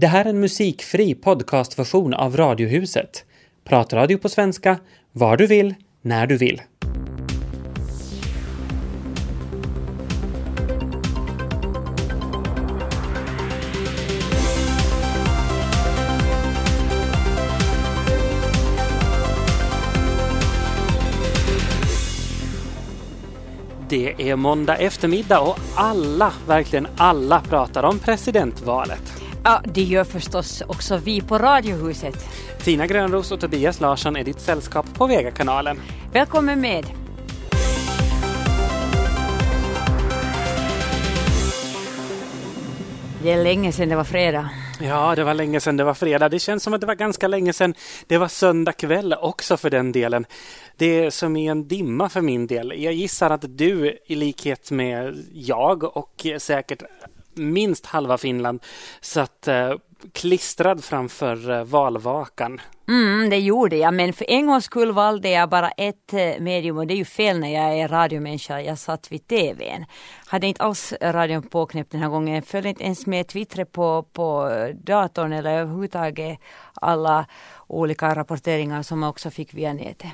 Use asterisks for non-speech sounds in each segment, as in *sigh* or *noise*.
Det här är en musikfri podcastversion av Radiohuset. Pratradio på svenska, var du vill, när du vill. Det är måndag eftermiddag och alla, verkligen alla, pratar om presidentvalet. Ja, det gör förstås också vi på Radiohuset. Tina Grönros och Tobias Larsson är ditt sällskap på Vegakanalen. Välkommen med! Det är länge sedan det var fredag. Ja, det var länge sedan det var fredag. Det känns som att det var ganska länge sedan det var söndag kväll också för den delen. Det är som i en dimma för min del. Jag gissar att du i likhet med jag och säkert minst halva Finland satt eh, klistrad framför eh, valvakan. Mm, det gjorde jag, men för en gångs skull valde jag bara ett eh, medium och det är ju fel när jag är radiomänniska. Jag satt vid TVn. Hade inte alls radion påknäppt den här gången. Jag följde inte ens med Twitter på, på eh, datorn eller överhuvudtaget alla olika rapporteringar som också fick via nätet.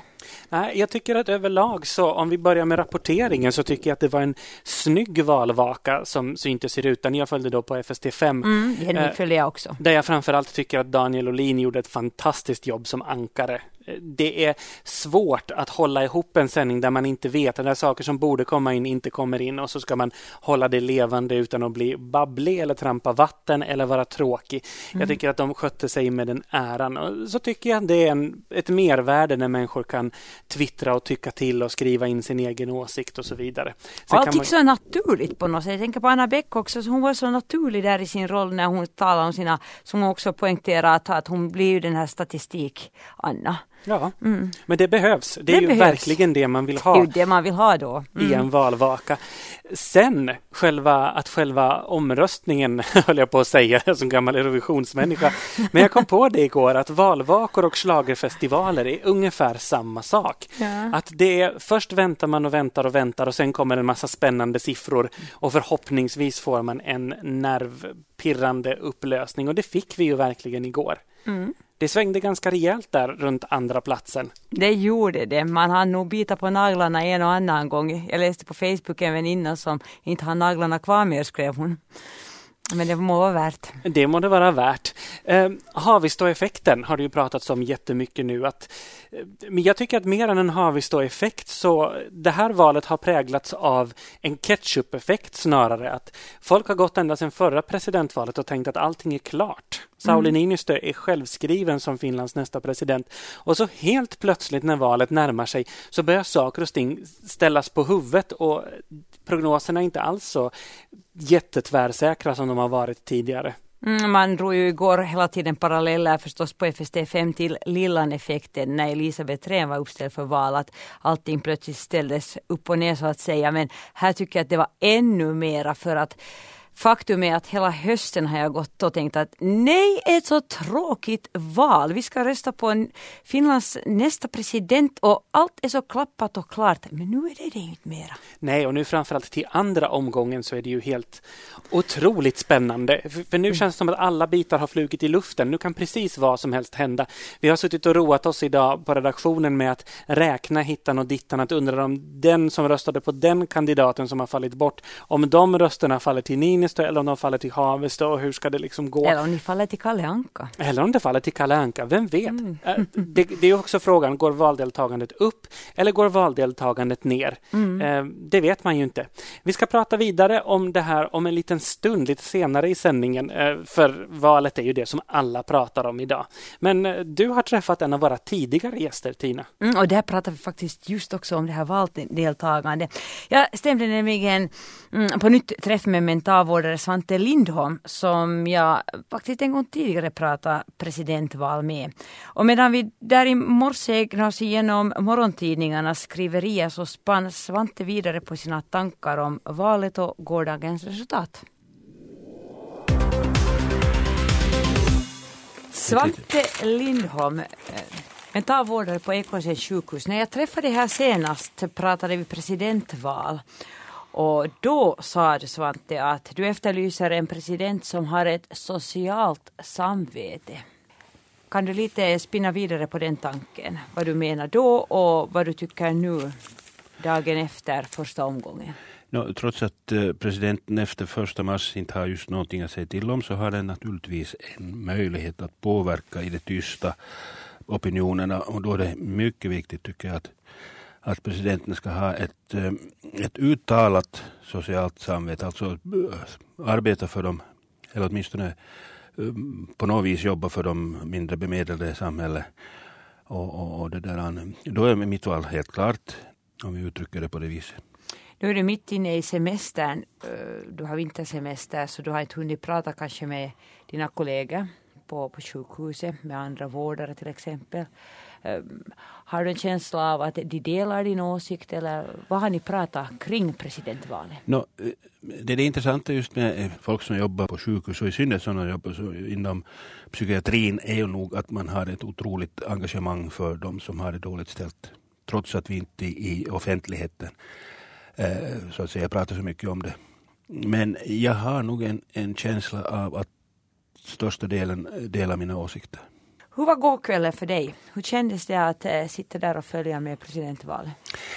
Nej, jag tycker att överlag så om vi börjar med rapporteringen så tycker jag att det var en snygg valvaka som syntes i rutan. Jag följde då på FST5. Mm, den eh, följde jag också. Där jag framförallt tycker att Daniel Olin gjorde ett fantastiskt jobb som ankare det är svårt att hålla ihop en sändning där man inte vet, när saker som borde komma in inte kommer in och så ska man hålla det levande utan att bli babblig eller trampa vatten eller vara tråkig. Mm. Jag tycker att de skötte sig med den äran och så tycker jag det är en, ett mervärde när människor kan twittra och tycka till och skriva in sin egen åsikt och så vidare. Sen Allt gick man... så naturligt på något sätt. Jag tänker på Anna Bäck också, hon var så naturlig där i sin roll när hon talade om sina, som hon också poängterade att, att hon blir den här statistik-Anna. Ja, mm. men det behövs. Det, det är ju behövs. verkligen det man vill ha. Det är det man vill ha då. Mm. I en valvaka. Sen själva, att själva omröstningen, *laughs* höll jag på att säga *laughs* som gammal Eurovisionsmänniska. Men jag kom på det igår att valvakor och slagerfestivaler är ungefär samma sak. Ja. Att det är, först väntar man och väntar och väntar och sen kommer en massa spännande siffror och förhoppningsvis får man en nervpirrande upplösning och det fick vi ju verkligen igår. Mm det svängde ganska rejält där runt andra platsen. Det gjorde det. Man hann nog bita på naglarna en och annan gång. Jag läste på Facebook en väninna som inte har naglarna kvar mer, skrev hon. Men det må vara värt. Det må det vara värt. Eh, Havistå-effekten har det ju pratats om jättemycket nu. Att, men jag tycker att mer än en Havistå-effekt så det här valet har präglats av en ketchup-effekt snarare. Att folk har gått ända sedan förra presidentvalet och tänkt att allting är klart. Sauli mm. Niinistö är självskriven som Finlands nästa president. Och så helt plötsligt när valet närmar sig så börjar saker och ting ställas på huvudet och prognoserna är inte alls så jättetvärsäkra som de har varit tidigare. Mm, man drog ju igår hela tiden paralleller förstås på FST5 till Lillan-effekten när Elisabeth Rehn var uppställd för val. Att allting plötsligt ställdes upp och ner så att säga. Men här tycker jag att det var ännu mera för att Faktum är att hela hösten har jag gått och tänkt att nej, ett så tråkigt val. Vi ska rösta på en Finlands nästa president och allt är så klappat och klart. Men nu är det det inte mera. Nej, och nu framförallt till andra omgången så är det ju helt otroligt spännande. För, för nu mm. känns det som att alla bitar har flugit i luften. Nu kan precis vad som helst hända. Vi har suttit och roat oss idag på redaktionen med att räkna hittan och dittan, att undra om den som röstade på den kandidaten som har fallit bort, om de rösterna faller till Nini Niinistö eller om de faller till Havestö och hur ska det liksom gå? Eller om de faller till Kalle Anka. Eller om det faller till Kalle Anka, vem vet? Mm. Äh, det, det, är också frågan, går valdeltagandet upp eller går valdeltagandet ner? Mm. Eh, det vet man ju inte. Vi ska prata vidare om det här om en liten stund, lite senare i sändningen, eh, för valet är ju det som alla pratar om idag. Men eh, du har träffat en av våra tidigare gäster, Tina. Mm, och där pratar vi faktiskt just också om det här valdeltagandet. Jag stämde nämligen mm, på nytt träff med mentalvård sjukvårdare Svante Lindholm som jag faktiskt en gång tidigare pratade presidentval med. Och medan vi där i morse ägnade oss igenom morgontidningarnas skriverier så spann Svante vidare på sina tankar om valet och gårdagens resultat. Svante Lindholm, eh, mentalvårdare på EKC sjukhus. När jag träffade dig här senast pratade vi presidentval. Och då sa du Svante att du efterlyser en president som har ett socialt samvete. Kan du lite spinna vidare på den tanken? Vad du menar då och vad du tycker nu dagen efter första omgången? No, trots att eh, presidenten efter första mars inte har just någonting att säga till om så har den naturligtvis en möjlighet att påverka i det tysta opinionerna och då är det mycket viktigt tycker jag att, att presidenten ska ha ett, eh, ett uttalat socialt samvete, alltså eh, arbeta för dem, eller åtminstone eh, på något vis jobba för de mindre bemedlade i samhället. Och, och, och det där, då är mitt val helt klart, om vi uttrycker det på det viset. Nu är du mitt inne i semestern. Du har vintersemester så du har inte hunnit prata kanske med dina kollegor på, på sjukhuset med andra vårdare till exempel. Ehm, har du en känsla av att de delar din åsikt eller vad har ni pratat kring presidentvalet? No, eh, det är det intressanta just med eh, folk som jobbar på sjukhus och i synnerhet sådana som jobbar inom psykiatrin är ju nog att man har ett otroligt engagemang för de som har det dåligt ställt. Trots att vi inte i offentligheten eh, så att säga pratar så mycket om det. Men jag har nog en, en känsla av att största delen delar mina åsikter. Hur var gårkvällen för dig? Hur kändes det att äh, sitta där och följa med presidentvalet?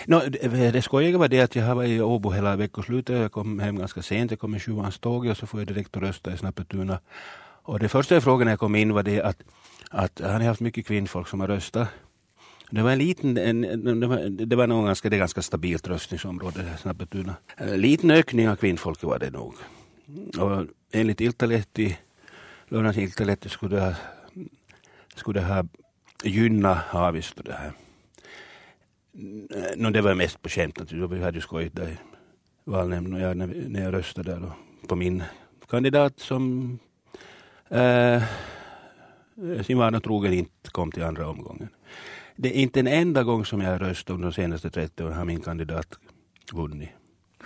No, det, eh, det skojiga var det att jag var i Åbo hela veckoslutet. Jag kom hem ganska sent. Jag kom med sjuans tåg och så får jag direkt och rösta i Snappetuna. Och det första jag frågade när jag kom in var det att, att har ni haft mycket kvinnfolk som har röstat? Det var en liten, en, det var, det var nog ganska, det ganska stabilt röstningsområde, Snappetuna. En eh, liten ökning av kvinnfolket var det nog. Och enligt Iltalehti, Lördags Iltalehti skulle det ha, skulle det ha gynnat Haavisto det här. No, det var mest på skämt naturligtvis. Vi hade ju skojit där i valnämnden och jag, när, när jag röstade där på min kandidat som äh, sin vana trogen inte kom till andra omgången. Det är inte en enda gång som jag har röstat under de senaste 30 åren har min kandidat vunnit.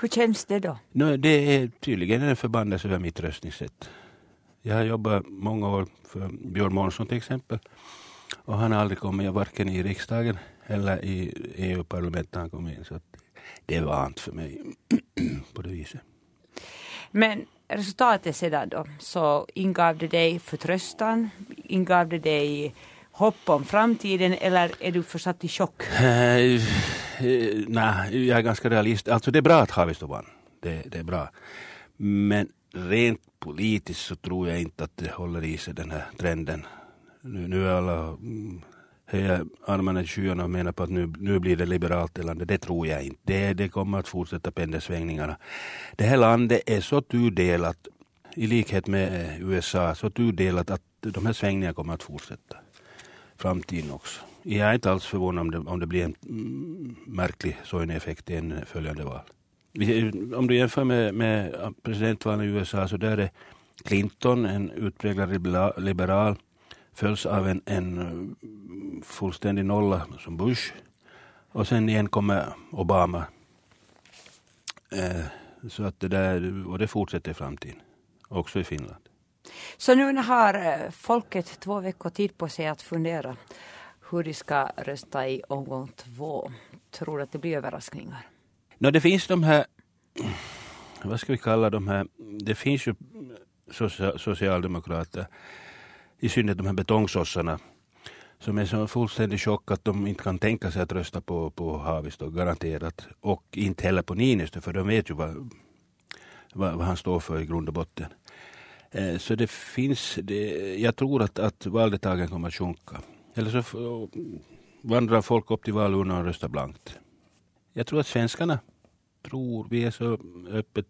Hur känns det då? No, det är tydligen en förbannelse över mitt röstningssätt. Jag har jobbat många år för Björn Månsson till exempel. Och han har aldrig kommit, varken i riksdagen eller i EU-parlamentet han kom in. Så det är vant för mig *clears throat* på det viset. Men resultatet sedan då, så ingav det dig förtröstan? Ingav det dig hopp om framtiden eller är du försatt i chock? *laughs* Uh, Nej, jag är ganska realist. Alltså det är bra att Haavisto vann. Det, det, är bra. Men rent politiskt så tror jag inte att det håller i sig den här trenden. Nu, nu är alla mm, höjer armarna i skyarna och menar på att nu, nu blir det liberalt i landet. Det tror jag inte. Det, det kommer att fortsätta pendelsvängningarna. Det här landet är så tudelat, i likhet med eh, USA, så tudelat att de här svängningarna kommer att fortsätta framtiden också. Jag är inte alls förvånad om det, om det blir en mm, märklig Soine-effekt i en följande val. Om du jämför med, med presidentvalen i USA så där är Clinton en utpräglad liberal följs av en, en fullständig nolla som Bush. Och sen igen kommer Obama. Eh, så att det där, och det fortsätter i framtiden. Också i Finland. Så nu har eh, folket två veckor tid på sig att fundera hur de ska rösta i omgång två. Tror du att det blir överraskningar? No, det finns de här, vad ska vi kalla de här, det finns ju socialdemokrater, i synnerhet de här betongsossarna, som är så fullständigt chock att de inte kan tänka sig att rösta på, på Haavisto, garanterat. Och inte heller på Niinistö, för de vet ju vad, vad, vad han står för i grund och botten. Eh, så det finns, det, jag tror att, att valdeltagandet kommer att sjunka. Eller så vandrar folk upp till valurnan och röstar blankt. Jag tror att svenskarna tror, vi är så öppet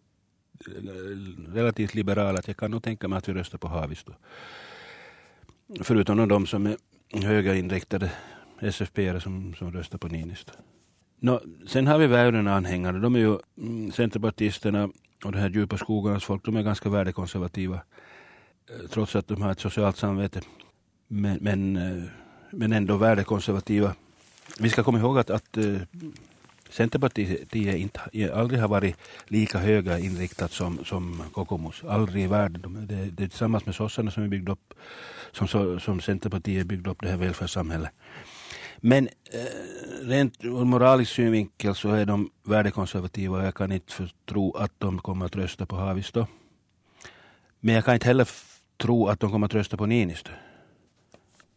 eh, relativt liberala att jag kan nog tänka mig att vi röstar på Haavisto. Förutom de som är högerinriktade SFP som, som röstar på Niinistö. No, sen har vi Väyrynen-anhängare. De är ju mm, Centerpartisterna och de här djupa skogarnas folk. De är ganska värdekonservativa. Eh, trots att de har ett socialt samvete. Men, men, eh, men ändå värdekonservativa. Vi ska komma ihåg att, att Centerpartiet inte, aldrig har varit lika höga inriktat som, som Kokomus. Aldrig i världen. De, det, det är tillsammans med sossarna som, vi byggde upp, som, som Centerpartiet byggde upp det här välfärdssamhället. Men eh, rent ur moralisk synvinkel så är de värdekonservativa och jag kan inte tro att de kommer att rösta på Haavisto. Men jag kan inte heller tro att de kommer att rösta på Niinistö.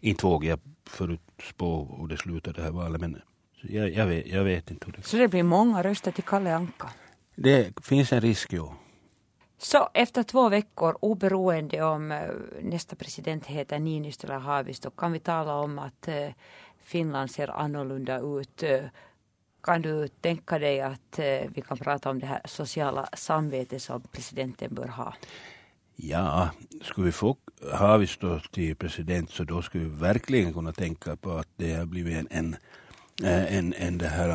Inte vågar jag förutspå hur det slutar det här valet men jag, jag, vet, jag vet inte hur det Så det blir många röster till Kalle Anka? Det finns en risk, jo. Så efter två veckor, oberoende om eh, nästa president heter Niinistö eller Haavisto, kan vi tala om att eh, Finland ser annorlunda ut. Eh, kan du tänka dig att vi kan prata om det här sociala samvetet som presidenten bör ha? Ja, skulle vi få Haavisto till president så då skulle vi verkligen kunna tänka på att det har blivit en, en, en, en det här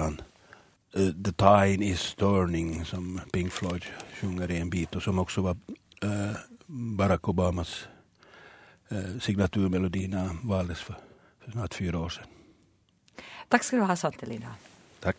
uh, The Tide is turning som Pink Floyd sjunger i en bit och som också var uh, Barack Obamas uh, signaturmelodi när han valdes för, för snart fyra år sedan. Tack ska du ha Svante Lindholm. Tack.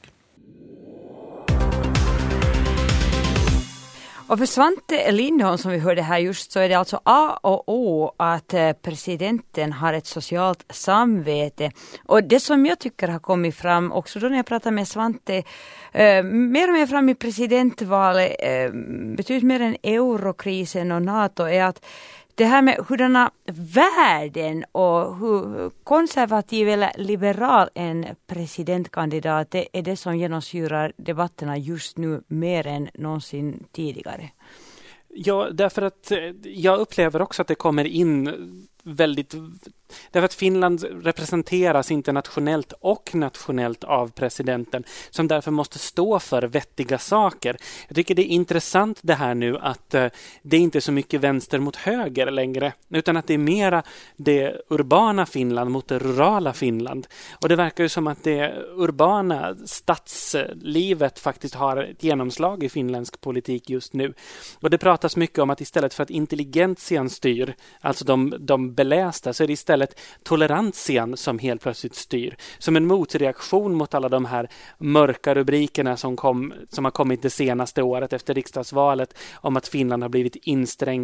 Och för Svante Lindholm som vi hörde här just så är det alltså A och O att eh, presidenten har ett socialt samvete. Och det som jag tycker har kommit fram också då när jag pratar med Svante eh, mer och mer fram i presidentvalet eh, betydligt mer än eurokrisen och NATO är att det här med hurdana värden och hur konservativ eller liberal en presidentkandidat är, är det som genomsyrar debatterna just nu mer än någonsin tidigare. Ja, därför att eh, jag upplever också att det kommer in väldigt Därför att Finland representeras internationellt och nationellt av presidenten som därför måste stå för vettiga saker. Jag tycker det är intressant det här nu att eh, det är inte är så mycket vänster mot höger längre utan att det är mera det urbana Finland mot det rurala Finland. Och det verkar ju som att det urbana stadslivet faktiskt har ett genomslag i finländsk politik just nu. Och det pratas mycket om att istället för att intelligentian styr, alltså de, de belästa, så är det istället tolerantian som helt plötsligt styr. Som en motreaktion mot alla de här mörka rubrikerna som, kom, som har kommit det senaste året efter riksdagsvalet om att Finland har blivit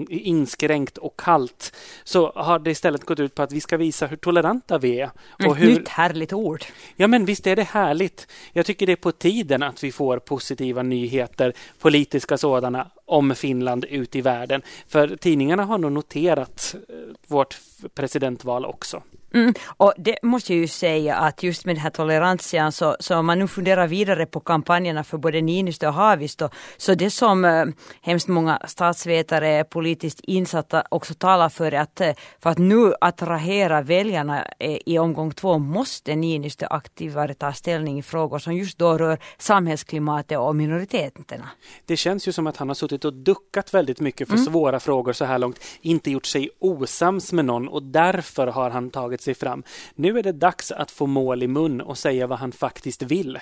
inskränkt och kallt. Så har det istället gått ut på att vi ska visa hur toleranta vi är. Och Ett hur... nytt härligt ord. Ja, men visst är det härligt. Jag tycker det är på tiden att vi får positiva nyheter, politiska sådana, om Finland ut i världen. För tidningarna har nog noterat eh, vårt presidentval också. Mm, och det måste jag ju säga att just med den här toleransen så, så om man nu funderar vidare på kampanjerna för både Niinistö och Haavisto så det som eh, hemskt många statsvetare, politiskt insatta också talar för att eh, för att nu attrahera väljarna eh, i omgång två måste Niinistö aktivare ta ställning i frågor som just då rör samhällsklimatet och minoriteterna. Det känns ju som att han har suttit och duckat väldigt mycket för mm. svåra frågor så här långt, inte gjort sig osams med någon och därför har han tagit tagit sig fram. Nu är det dags att få mål i mun och säga vad han faktiskt vill.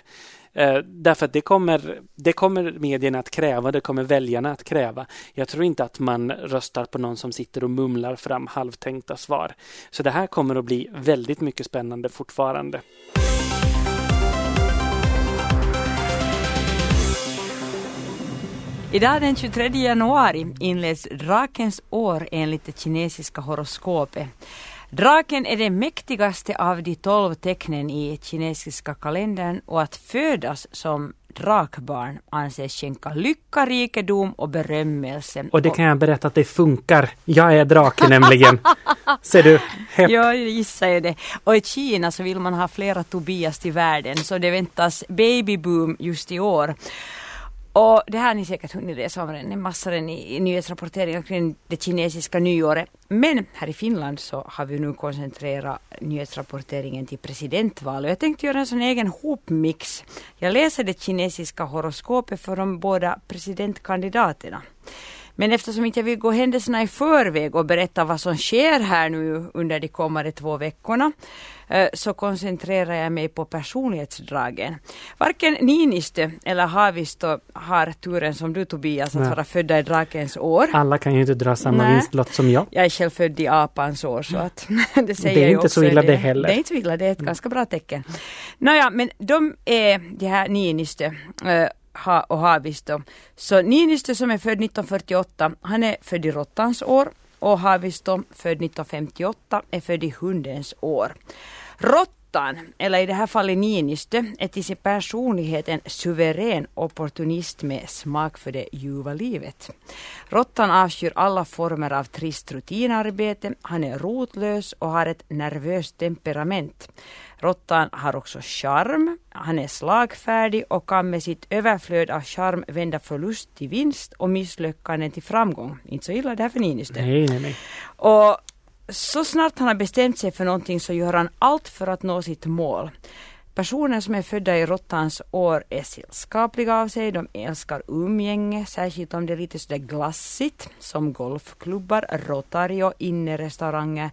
Eh, därför att det kommer, det kommer medierna att kräva, det kommer väljarna att kräva. Jag tror inte att man röstar på någon som sitter och mumlar fram halvtänkta svar. Så det här kommer att bli väldigt mycket spännande fortfarande. Idag den 23 januari inleds drakens år enligt det kinesiska horoskopet. Draken är det mäktigaste av de tolv tecknen i kinesiska kalendern och att födas som drakbarn anses skänka lycka, rikedom och berömmelse. Och det kan jag berätta att det funkar. Jag är drake nämligen. *laughs* Ser du? Hepp. Ja, jag gissar ju det. Och i Kina så vill man ha flera Tobias till världen så det väntas babyboom just i år. Och det här har ni säkert hunnit läsa om en massor i, i nyhetsrapporteringar kring det kinesiska nyåret. Men här i Finland så har vi nu koncentrerat nyhetsrapporteringen till presidentvalet. Jag tänkte göra en sån egen hopmix. Jag läser det kinesiska horoskopet för de båda presidentkandidaterna. Men eftersom inte jag vill gå händelserna i förväg och berätta vad som sker här nu under de kommande två veckorna eh, så koncentrerar jag mig på personlighetsdragen. Varken Niinistö eller Haavisto har turen som du Tobias att Nej. vara födda i drakens år. Alla kan ju inte dra samma Nej. vinstlott som jag. Jag är själv född i apans år så att *laughs* det säger Det är inte så illa det, det heller. Det är inte så illa, det är ett ganska bra tecken. Nåja, men de är, de här Niinistö eh, ha, och Haavisto. Så Niinistö som är född 1948, han är född i råttans år och Haavisto född 1958 är född i hundens år. Rått Råttan, eller i det här fallet Niinistö, är till sin personlighet en suverän opportunist med smak för det ljuva livet. Råttan avskyr alla former av trist rutinarbete, han är rotlös och har ett nervöst temperament. Råttan har också charm, han är slagfärdig och kan med sitt överflöd av charm vända förlust till vinst och misslyckanden till framgång. Inte så illa det här för Niinistö. Nej, nej, nej. Och så snart han har bestämt sig för någonting så gör han allt för att nå sitt mål. Personer som är födda i råttans år är sällskapliga av sig, de älskar umgänge, särskilt om det är lite sådär glassigt, som golfklubbar, Rotario, och innerestauranger.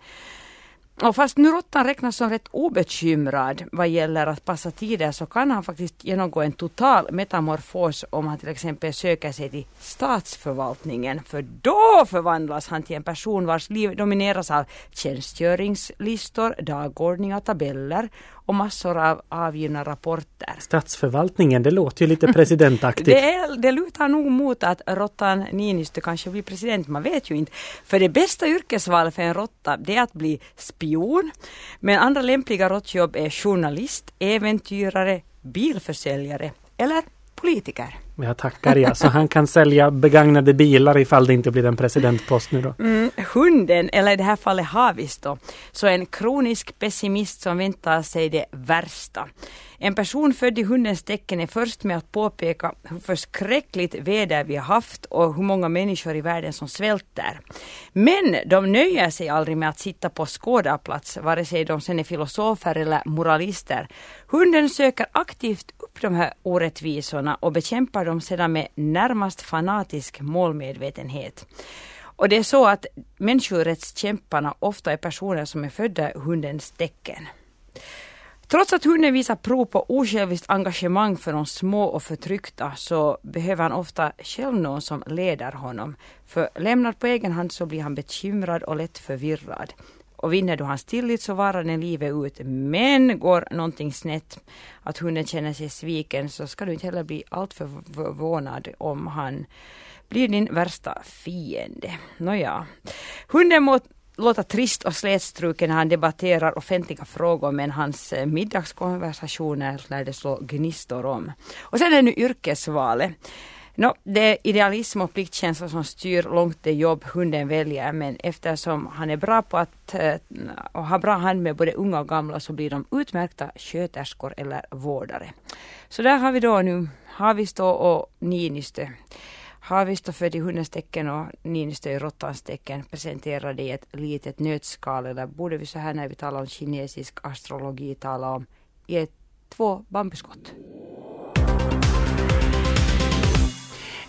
Och fast nu råttan räknas som rätt obekymrad vad gäller att passa tider så kan han faktiskt genomgå en total metamorfos om han till exempel söker sig till statsförvaltningen. För då förvandlas han till en person vars liv domineras av tjänstgöringslistor, dagordningar, tabeller och massor av avgivna rapporter. Statsförvaltningen, det låter ju lite presidentaktigt. *laughs* Det, är, det lutar nog mot att råttan Niinistö kanske blir president, man vet ju inte. För det bästa yrkesvalet för en råtta det är att bli spion. Men andra lämpliga råttjobb är journalist, äventyrare, bilförsäljare eller politiker. Jag tackar ja, så han kan sälja begagnade bilar ifall det inte blir en presidentpost nu då. Mm, hunden, eller i det här fallet Havis då, så en kronisk pessimist som väntar sig det värsta. En person född i hundens tecken är först med att påpeka hur förskräckligt väder vi har haft och hur många människor i världen som svälter. Men de nöjer sig aldrig med att sitta på skådarplats, vare sig de sen är filosofer eller moralister. Hunden söker aktivt upp de här orättvisorna och bekämpar dem sedan med närmast fanatisk målmedvetenhet. Och det är så att människorättskämparna ofta är personer som är födda i hundens tecken. Trots att hunden visar prov på osjälviskt engagemang för de små och förtryckta så behöver han ofta själv någon som leder honom. För lämnad på egen hand så blir han bekymrad och lätt förvirrad. Och vinner du hans tillit så varar den livet ut. Men går någonting snett, att hunden känner sig sviken, så ska du inte heller bli alltför förvånad om han blir din värsta fiende. Nåja. Hunden må låta trist och slätstruken när han debatterar offentliga frågor men hans eh, middagskonversationer lär det slå gnistor om. Och sen är det nu yrkesvalet. No, det är idealism och pliktkänsla som styr långt det jobb hunden väljer men eftersom han är bra på att eh, och har bra hand med både unga och gamla så blir de utmärkta sköterskor eller vårdare. Så där har vi då nu Haavisto och Niinistö. Haavisto född i hundens tecken och Niinistö i råttans tecken presenterade i ett litet nötskal, eller borde vi så här när vi talar om kinesisk astrologi tala om i ett, två bambuskott.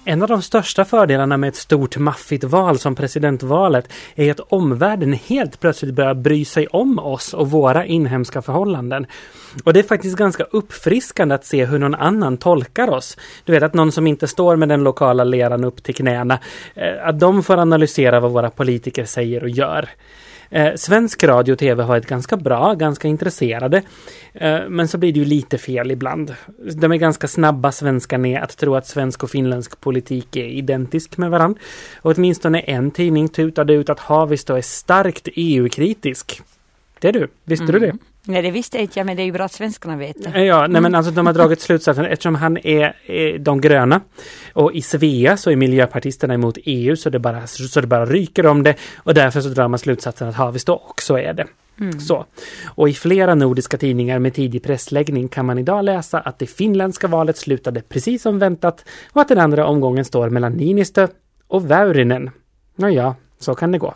En av de största fördelarna med ett stort maffigt val som presidentvalet är att omvärlden helt plötsligt börjar bry sig om oss och våra inhemska förhållanden. Och det är faktiskt ganska uppfriskande att se hur någon annan tolkar oss. Du vet att någon som inte står med den lokala leran upp till knäna, eh, att de får analysera vad våra politiker säger och gör. Eh, svensk radio och tv har varit ganska bra, ganska intresserade. Eh, men så blir det ju lite fel ibland. De är ganska snabba svenskarna att tro att svensk och finländsk politik är identisk med varandra. Och åtminstone en tidning tutade ut att Havisto är starkt EU-kritisk. Det är du, visste mm. du det? Nej, det visste jag inte, men det är ju bra att svenskarna vet det. Ja, nej, men mm. alltså de har dragit slutsatsen eftersom han är, är de gröna och i Svea så är miljöpartisterna emot EU så det bara, så det bara ryker om det och därför så drar man slutsatsen att Havisto också är det. Mm. Så. Och i flera nordiska tidningar med tidig pressläggning kan man idag läsa att det finländska valet slutade precis som väntat och att den andra omgången står mellan Niinistö och Väyrynen. Nåja, så kan det gå.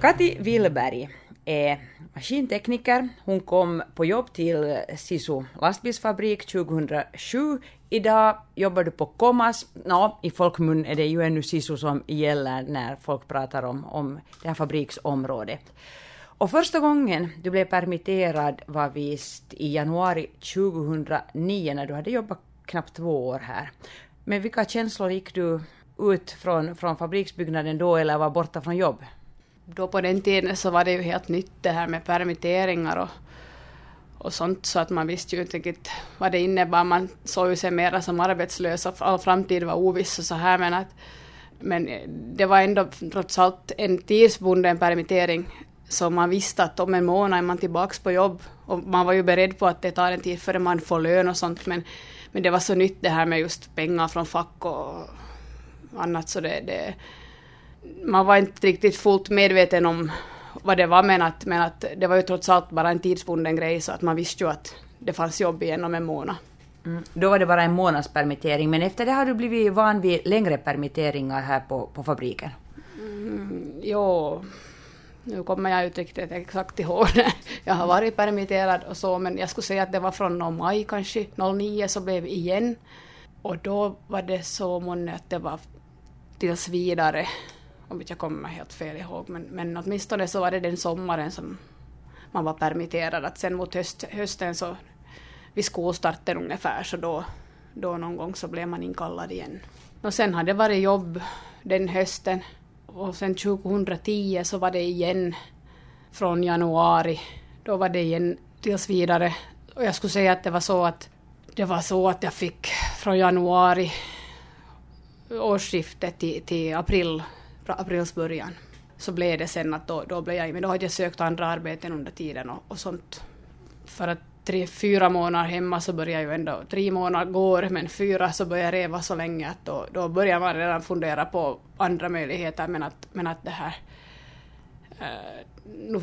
Kati Willberg är maskintekniker. Hon kom på jobb till Sisu lastbilsfabrik 2007. Idag jobbar du på Komas. Nå, I folkmun är det ju ännu Sisu som gäller när folk pratar om, om det här fabriksområdet. Och första gången du blev permitterad var visst i januari 2009 när du hade jobbat knappt två år här. Men vilka känslor gick du ut från, från fabriksbyggnaden då eller var borta från jobb? Då på den tiden så var det ju helt nytt det här med permitteringar och, och sånt så att man visste ju inte riktigt vad det innebar. Man såg ju sig mera som arbetslös och all framtid var oviss och så här men att men det var ändå trots allt en tidsbunden permittering så man visste att om en månad är man tillbaks på jobb och man var ju beredd på att det tar en tid före man får lön och sånt men, men det var så nytt det här med just pengar från fack och annat så det, det man var inte riktigt fullt medveten om vad det var men att, men att det var ju trots allt bara en tidsbunden grej så att man visste ju att det fanns jobb igen om en månad. Mm. Då var det bara en månads permittering, men efter det har du blivit van vid längre permitteringar här på, på fabriken? Mm, jo, nu kommer jag inte riktigt exakt ihåg det. Jag har varit permitterad och så, men jag skulle säga att det var från maj kanske, 09 så blev igen. Och då var det så månne att det var tills vidare, om jag kommer helt fel ihåg, men, men åtminstone så var det den sommaren som man var permitterad. Att sen mot höst, hösten så vid skolstarten ungefär, så då, då någon gång så blev man inkallad igen. Och sen har det varit jobb den hösten och sen 2010 så var det igen från januari. Då var det igen tills vidare. Och jag skulle säga att det var så att det var så att jag fick från januari årsskiftet till, till april, aprils början så blev det sen att då, då blev jag, men då hade jag sökt andra arbeten under tiden och, och sånt. För att tre, fyra månader hemma så börjar ju ändå, tre månader går, men fyra så börjar jag reva så länge att då, då börjar man redan fundera på andra möjligheter, men att, men att det här uh, nu,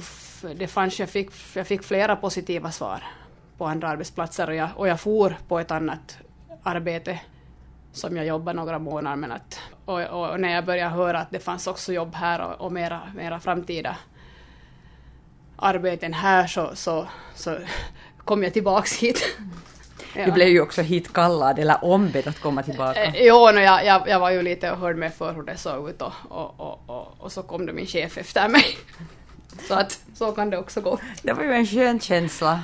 det fanns, jag, fick, jag fick flera positiva svar på andra arbetsplatser och jag, och jag for på ett annat arbete som jag jobbade några månader men att, och, och, när jag började höra att det fanns också jobb här och, och mera, mera framtida arbeten här så, så, så kom jag tillbaks hit. Ja. *laughs* Du blev ju också hitkallad eller ombedd att komma tillbaka. Eh, jo, no, jag, jag, jag var ju lite och hörde med för hur det såg ut och, och, och, och, och så kom det min chef efter mig. *laughs* Så att så kan det också gå. Det var ju en skön känsla.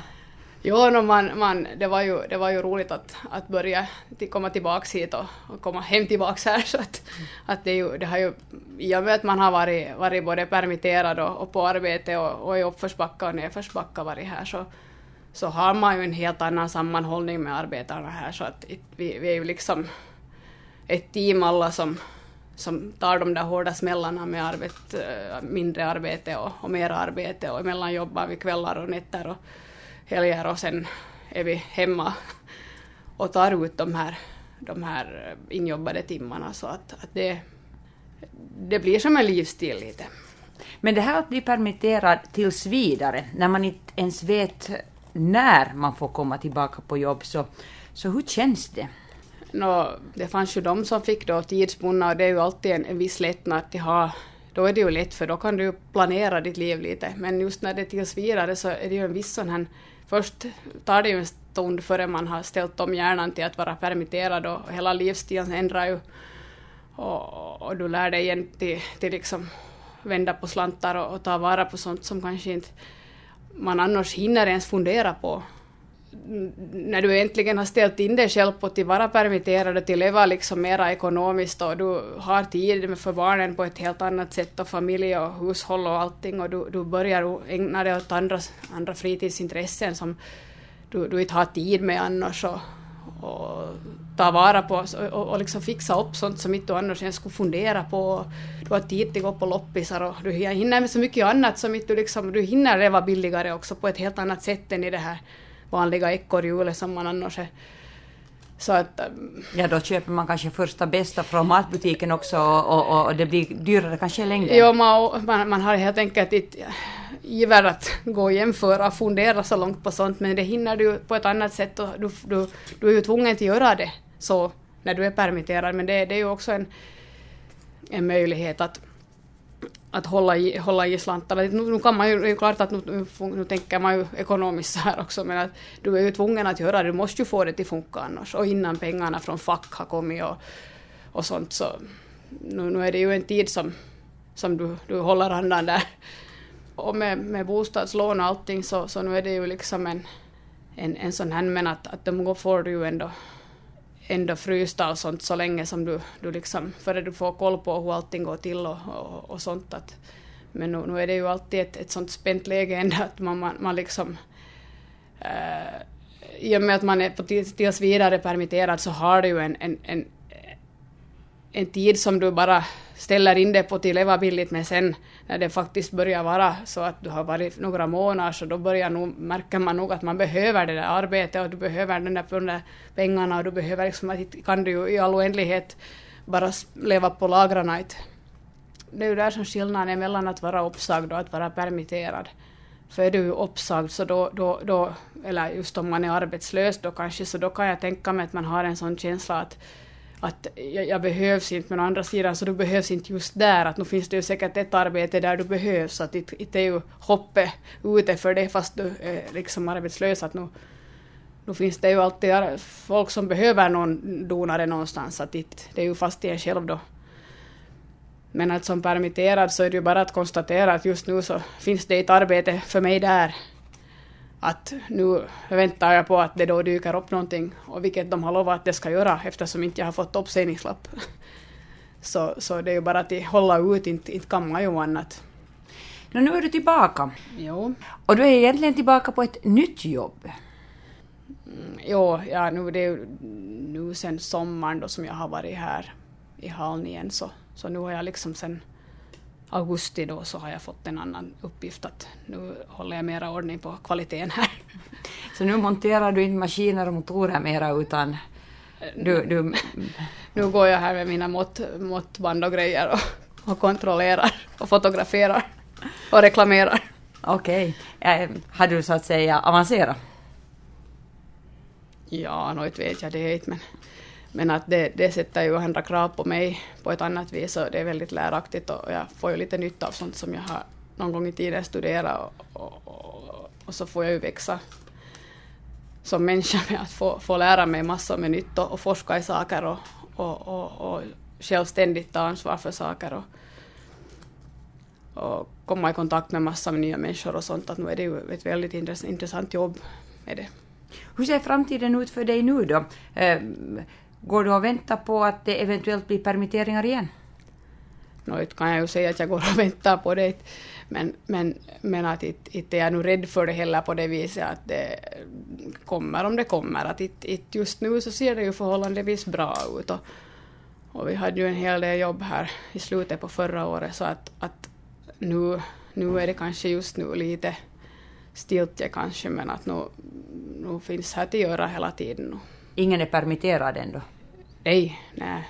Jo, no, man, man, det, var ju, det var ju roligt att, att börja till, komma tillbaks hit och, och komma hem tillbaks här. *laughs* Så att, att det, ju, det har ju, I och med att man har varit, varit både permitterad och, och på arbete och, och i uppförsbacka och nedförsbacka varit här så, så har man ju en helt annan sammanhållning med arbetarna här. Så att vi, vi är ju liksom ett team alla som, som tar de där hårda smällarna med arbet, äh, mindre arbete och, och mer arbete och emellan jobbar vi kvällar och nätter och helger och sen är vi hemma och tar ut de här, de här injobbade timmarna så att, att det, det blir som en livsstil lite. Men det här att bli permitterad tills vidare, när man inte ens vet när man får komma tillbaka på jobb, så, så hur känns det? No, det fanns ju de som fick då tidsbundna och det är ju alltid en, en viss lättnad att ha då är det ju lätt för då kan du planera ditt liv lite. Men just när det är tills vidare så är det ju en viss sån här först tar det ju en stund före man har ställt om hjärnan till att vara permitterad och hela livsstilen ändrar ju. Och, och, du lär dig igen till, till liksom vända på slantar och, och ta vara på sånt som kanske inte man annars hinner ens fundera på när du äntligen har ställt in dig själv på att vara permitterad och till leva liksom mera ekonomiskt och du har tid för barnen på ett helt annat sätt och familj och hushåll och allting och du, du börjar ägna dig åt andra, andra fritidsintressen som du, du inte har tid med annars och, och ta vara på och, och liksom fixa upp sånt som inte du annars ens skulle fundera på. Du har tid till att gå på loppisar och du hinner med så mycket annat som inte du liksom, du hinner leva billigare också på ett helt annat sätt än i det här vanliga ekorrhjulet som man annars är. Så att, ähm, ja, då köper man kanske första bästa från matbutiken också och, och, och det blir dyrare kanske i längden. Jo, man, man, man har helt enkelt inte iver att gå och jämföra och fundera så långt på sånt, men det hinner du på ett annat sätt och du, du, du är ju tvungen att göra det så när du är permitterad, men det, det är ju också en, en möjlighet att att hålla i, hålla i slantarna. Nu, nu kan man ju, det är klart att nu, nu, tänker man ju ekonomiskt så här också, men att du är ju tvungen att göra det, du måste ju få det till funka annars. Och innan pengarna från fack har kommit och, och sånt så nu, nu är det ju en tid som, som du, du håller andan där. Och med, med bostadslån och allting så, så nu är det ju liksom en, en, en sån här, men att, att de får du ju ändå ändå frysta och sånt så länge som du, du liksom, före du får koll på hur allting går till och, och, och sånt. Att, men nu, nu är det ju alltid ett, ett sånt spänt läge ändå att man, man, man liksom äh, i och med att man är på tills vidare permitterad så har du ju en, en, en en tid som du bara ställer in det på till leva billigt men sen när det faktiskt börjar vara så att du har varit några månader så då börjar nog, märker man nog att man behöver det där arbetet och du behöver den där, de där pengarna och du behöver liksom att kan du ju i all oändlighet bara leva på lagrarna. Det är ju där som skillnaden är mellan att vara uppsagd och att vara permitterad. För är du uppsagd så då, då, då, eller just om man är arbetslös då kanske, så då kan jag tänka mig att man har en sån känsla att att jag, jag, behövs inte, men å andra sidan så du behövs inte just där, att nu finns det ju säkert ett arbete där du behövs, så att det inte är ju hoppet ute för det fast du är liksom arbetslös, att nu, nu finns det ju alltid folk som behöver någon donare någonstans, så att det, det är ju fast i en själv då. Men att som permitterad så är det ju bara att konstatera att just nu så finns det ett arbete för mig där att nu väntar jag på att det då dyker upp någonting, och vilket de har lovat att det ska göra eftersom inte jag har fått uppsägningslapp. *laughs* Så, så det är ju bara att hålla ut, inte, inte kan man ju annat. No, nu är du tillbaka. Jo. Och du är egentligen tillbaka på ett nytt jobb. Mm, jo, ja, nu, det är nu sen sommaren då som jag har varit här i Haln igen, så, så nu har jag liksom sen augusti då så har jag fått en annan uppgift att nu håller jag mera ordning på kvaliteten här. Så nu monterar du inte maskiner och motorer mera utan du, du... Nu går jag här med mina mått, måttband och grejer och, och kontrollerar och fotograferar och reklamerar. Okej. Okay. Har du så att säga avancerat? Ja, nog vet jag det inte men men att det, det sätter ju andra krav på mig på ett annat vis och det är väldigt läraktigt och jag får ju lite nytta av sånt som jag har någon gång i tiden studerat och, och, och, och så får jag ju växa som människa med att få, få lära mig massor med nytt och, och forska i saker och, och, och, och självständigt ta ansvar för saker och, och komma i kontakt med massor med nya människor och sånt. Att nu är det ju ett väldigt intressant jobb med det. Hur ser framtiden ut för dig nu då? Ehm, Går du och väntar på att det eventuellt blir permitteringar igen? Nå, inte kan jag ju säga att jag går och väntar på det, men, men, men att inte, inte är jag nu rädd för det heller på det viset att det kommer om det kommer. Att inte, inte just nu så ser det ju förhållandevis bra ut. Och, och vi hade ju en hel del jobb här i slutet på förra året, så att, att nu, nu är det kanske just nu lite stiltje kanske, men att nu, nu finns här att göra hela tiden. Nu. Ingen är permitterad ändå? Nej, nej.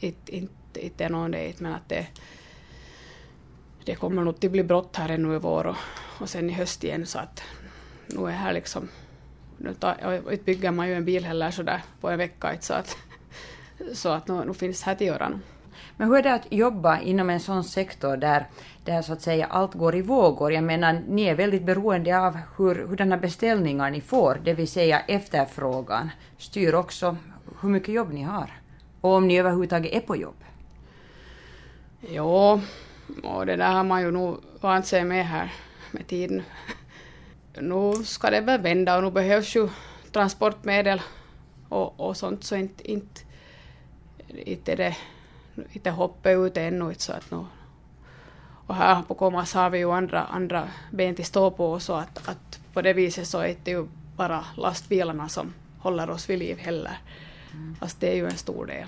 Inte, inte, inte någon det, men att det, det kommer nog att bli brott här ännu i vår och, och sen i höst igen så att nu är här liksom nu tar, inte bygger man ju en bil heller sådär på en vecka så att, så att nu, nu finns det här till göra. Men hur är det att jobba inom en sån sektor där, där så att säga allt går i vågor? Jag menar, ni är väldigt beroende av hur, hurdana beställningar ni får, det vill säga efterfrågan styr också hur mycket jobb ni har. Och om ni överhuvudtaget är på jobb. Jo, och det där har man ju nog vant sig med här med tiden. Nu ska det väl vända och nu behövs ju transportmedel och, och sånt så inte, inte, inte det inte hoppet ut ännu. Så att nu, och här på Komas har vi ju andra, andra ben till stå på så att, att på det viset så är det ju bara lastbilarna som håller oss vid liv heller. Mm. Fast det är ju en stor del.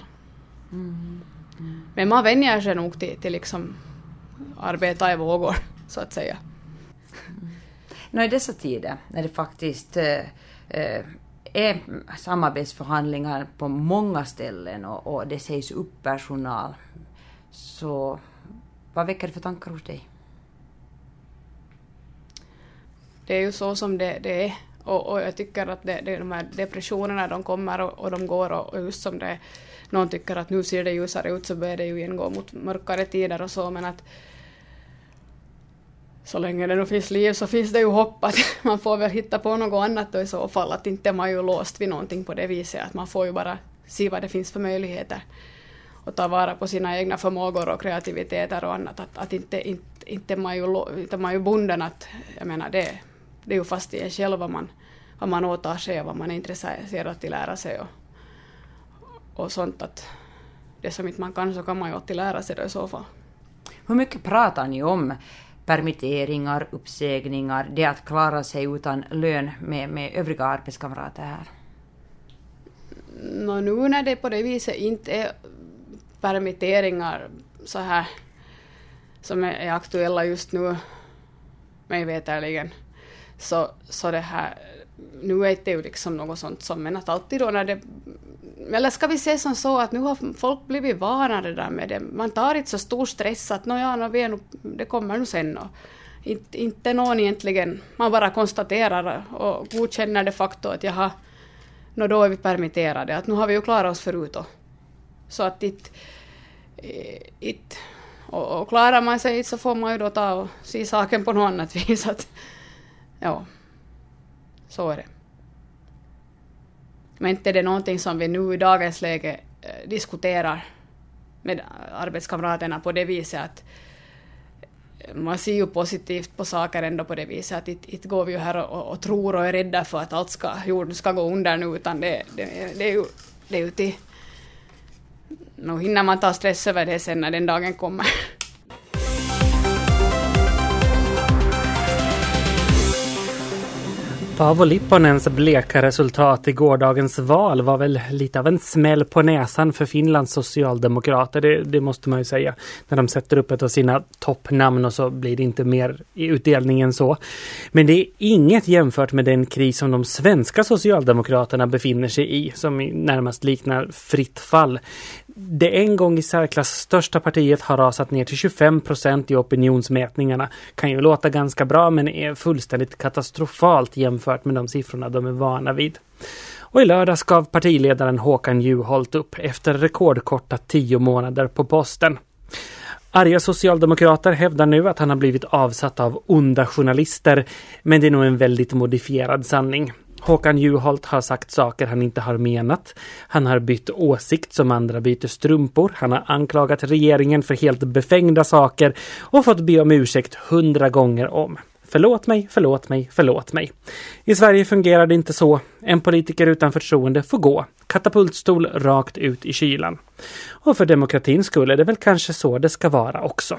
Mm. Mm. Men man vänjer sig nog till, till liksom arbeta i vågor, *laughs* så att säga. Mm. Nå, I dessa tider när det faktiskt eh, eh, är samarbetsförhandlingar på många ställen och, och det sägs upp personal. Så vad väcker det för tankar hos dig? Det är ju så som det, det är. Och, och, jag tycker att det, det, de här depressionerna de kommer och, och de går och, och just som det någon tycker att nu ser det ljusare ut så börjar det ju igen gå mot mörkare tider och så men att så länge det nu finns liv så finns det ju hopp att *laughs* man får väl hitta på något annat då i så fall, att inte man ju låst vid någonting på det viset, att man får ju bara se vad det finns för möjligheter och ta vara på sina egna förmågor och kreativiteter och annat, att, att inte, inte, inte, man ju, inte man ju bunden att, jag menar det, det är ju fast i en själv vad man, vad man åtar sig och vad man är intresserad att lära sig och, och sånt att det som inte man kan så kan man ju alltid lära sig då i så fall. Hur mycket pratar ni om permitteringar, uppsägningar, det att klara sig utan lön med, med övriga arbetskamrater här? No, nu när det på det viset inte är permitteringar så här som är, aktuella just nu, mig veterligen, så, så det här, nu är det ju liksom något sånt som, men att alltid då när det eller ska vi se som så att nu har folk blivit vana det där med det. Man tar inte så stor stress att nåja, no, vi är det kommer nog sen. Och inte, inte någon egentligen, man bara konstaterar och godkänner det faktum att jaha, no, då är vi permitterade. Att nu har vi ju klarat oss förut. Och, så att it, it, och, och klarar man sig så får man ju då ta och se saken på något annat *laughs* vis. Att, ja, så är det. Men inte är det någonting som vi nu i dagens läge eh, diskuterar med arbetskamraterna på det viset att eh, man ser ju positivt på saker ändå på det viset att inte, inte går vi ju här och, och, tror och är rädda för att allt ska, jorden ska gå under nu utan det, det, det är ju, det är ju till... Nu hinner man ta stress över det sen när den dagen kommer. Paavo Lipponens bleka resultat i gårdagens val var väl lite av en smäll på näsan för Finlands socialdemokrater. Det, det, måste man ju säga. När de sätter upp ett av sina toppnamn och så blir det inte mer i utdelningen så. Men det är inget jämfört med den kris som de svenska socialdemokraterna befinner sig i, som närmast liknar fritt fall det en gång i särklass största partiet har rasat ner till 25 procent i opinionsmätningarna. Kan ju låta ganska bra men är fullständigt katastrofalt jämfört med de siffrorna de är vana vid. Och i lördags gav partiledaren Håkan Juholt upp efter rekordkorta tio månader på posten. Arga socialdemokrater hävdar nu att han har blivit avsatt av onda journalister, men det är nog en väldigt modifierad sanning. Håkan Juholt har sagt saker han inte har menat. Han har bytt åsikt som andra byter strumpor. Han har anklagat regeringen för helt befängda saker och fått be om ursäkt hundra gånger om. Förlåt mig, förlåt mig, förlåt mig. I Sverige fungerar det inte så. En politiker utan förtroende får gå. Katapultstol rakt ut i kylan. Och för demokratins skull är det väl kanske så det ska vara också.